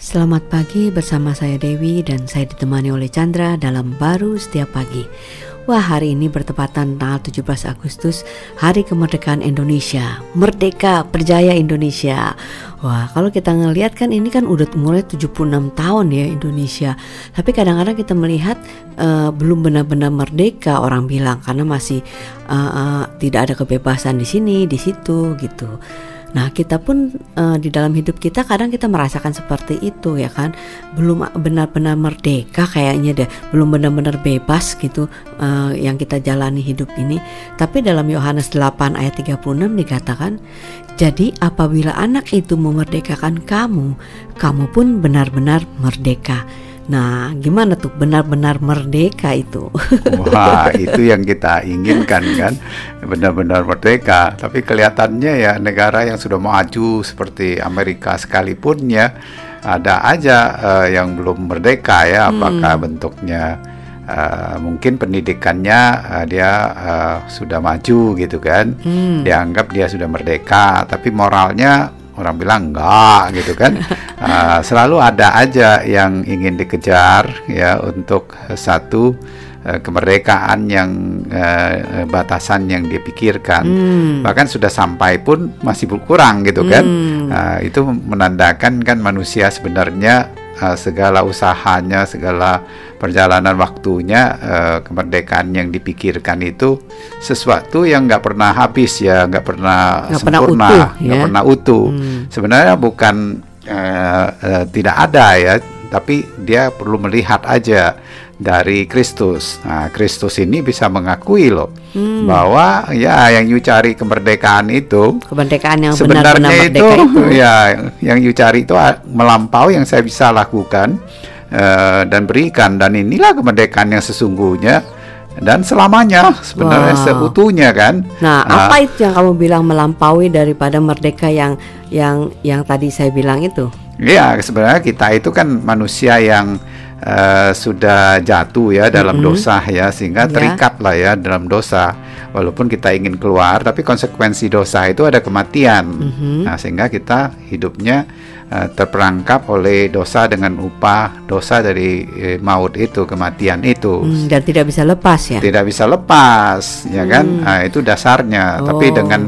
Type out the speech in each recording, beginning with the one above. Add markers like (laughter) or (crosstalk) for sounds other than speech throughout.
Selamat pagi bersama saya Dewi dan saya ditemani oleh Chandra dalam Baru Setiap Pagi. Wah hari ini bertepatan tanggal 17 Agustus Hari Kemerdekaan Indonesia. Merdeka Berjaya Indonesia. Wah kalau kita ngelihat kan ini kan udah mulai 76 tahun ya Indonesia. Tapi kadang-kadang kita melihat uh, belum benar-benar merdeka orang bilang. Karena masih uh, uh, tidak ada kebebasan di sini, di situ gitu Nah, kita pun uh, di dalam hidup kita kadang kita merasakan seperti itu ya kan. Belum benar-benar merdeka kayaknya deh, belum benar-benar bebas gitu uh, yang kita jalani hidup ini. Tapi dalam Yohanes 8 ayat 36 dikatakan, "Jadi apabila anak itu memerdekakan kamu, kamu pun benar-benar merdeka." Nah, gimana tuh benar-benar merdeka itu? (laughs) Wah, itu yang kita inginkan kan, benar-benar merdeka. Tapi kelihatannya ya negara yang sudah maju seperti Amerika sekalipun ya ada aja uh, yang belum merdeka ya. Apakah hmm. bentuknya uh, mungkin pendidikannya uh, dia uh, sudah maju gitu kan, hmm. dianggap dia sudah merdeka, tapi moralnya orang bilang enggak gitu kan uh, (laughs) selalu ada aja yang ingin dikejar ya untuk satu uh, kemerdekaan yang uh, batasan yang dipikirkan hmm. bahkan sudah sampai pun masih berkurang gitu kan hmm. uh, itu menandakan kan manusia sebenarnya uh, segala usahanya, segala perjalanan waktunya, uh, kemerdekaan yang dipikirkan itu sesuatu yang nggak pernah habis ya, nggak pernah gak sempurna, nggak pernah, ya? pernah utuh. Hmm. Sebenarnya bukan uh, uh, tidak ada ya, tapi dia perlu melihat aja dari Kristus. Nah, Kristus ini bisa mengakui loh hmm. bahwa ya yang you cari kemerdekaan itu kemerdekaan yang sebenarnya benar-benar itu, itu ya yang you cari itu melampaui yang saya bisa lakukan uh, dan berikan dan inilah kemerdekaan yang sesungguhnya dan selamanya sebenarnya wow. seutuhnya kan. Nah, nah, apa itu yang kamu bilang melampaui daripada merdeka yang yang yang tadi saya bilang itu? Iya, sebenarnya kita itu kan manusia yang uh, sudah jatuh ya dalam mm -hmm. dosa ya sehingga yeah. terikat lah ya dalam dosa walaupun kita ingin keluar tapi konsekuensi dosa itu ada kematian mm -hmm. nah sehingga kita hidupnya uh, terperangkap oleh dosa dengan upah dosa dari uh, maut itu kematian itu mm, dan tidak bisa lepas ya tidak bisa lepas ya kan mm. nah, itu dasarnya oh. tapi dengan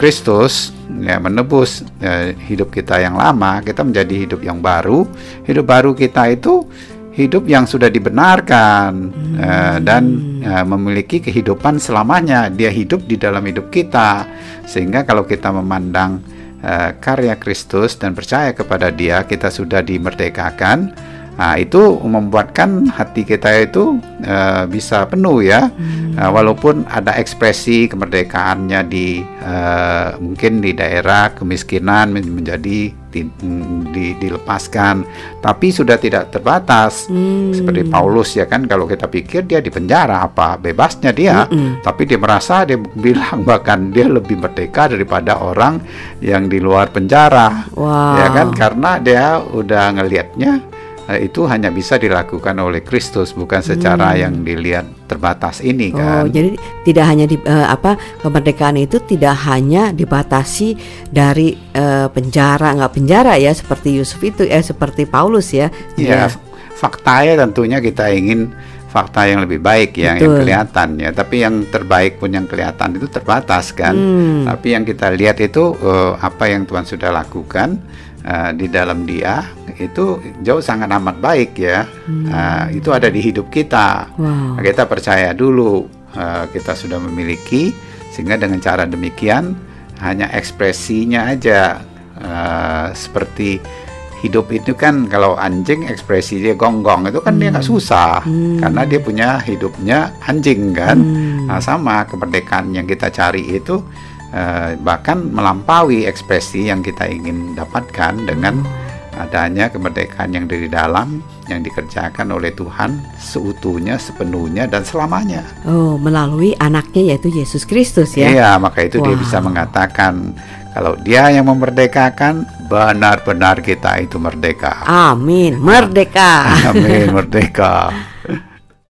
Kristus ya menebus ya, hidup kita yang lama, kita menjadi hidup yang baru. Hidup baru kita itu hidup yang sudah dibenarkan hmm. uh, dan uh, memiliki kehidupan selamanya. Dia hidup di dalam hidup kita, sehingga kalau kita memandang uh, karya Kristus dan percaya kepada Dia, kita sudah dimerdekakan. Nah, itu membuatkan hati kita itu uh, bisa penuh ya, hmm. uh, walaupun ada ekspresi kemerdekaannya di uh, mungkin di daerah kemiskinan menjadi di, di, dilepaskan, tapi sudah tidak terbatas hmm. seperti Paulus ya kan kalau kita pikir dia di penjara apa bebasnya dia, hmm. tapi dia merasa dia bilang (laughs) bahkan dia lebih merdeka daripada orang yang di luar penjara, wow. ya kan karena dia udah ngelihatnya itu hanya bisa dilakukan oleh Kristus bukan secara hmm. yang dilihat terbatas ini oh, kan. jadi tidak hanya di uh, apa kemerdekaan itu tidak hanya dibatasi dari uh, penjara nggak penjara ya seperti Yusuf itu ya seperti Paulus ya. Ya, ya. faktanya tentunya kita ingin fakta yang lebih baik ya, yang kelihatan ya. Tapi yang terbaik pun yang kelihatan itu terbatas kan. Hmm. Tapi yang kita lihat itu uh, apa yang Tuhan sudah lakukan uh, di dalam dia itu jauh sangat amat baik ya. Hmm. Uh, itu ada di hidup kita. Wow. Kita percaya dulu uh, kita sudah memiliki sehingga dengan cara demikian hanya ekspresinya aja uh, seperti hidup itu kan kalau anjing ekspresi dia gonggong itu kan hmm. dia nggak susah hmm. karena dia punya hidupnya anjing kan hmm. nah, sama kemerdekaan yang kita cari itu uh, bahkan melampaui ekspresi yang kita ingin dapatkan dengan adanya kemerdekaan yang dari dalam yang dikerjakan oleh Tuhan seutuhnya, sepenuhnya dan selamanya. Oh, melalui anaknya yaitu Yesus Kristus ya. Iya, maka itu wow. dia bisa mengatakan kalau dia yang memerdekakan, benar-benar kita itu merdeka. Amin, merdeka. Amin, merdeka. (laughs)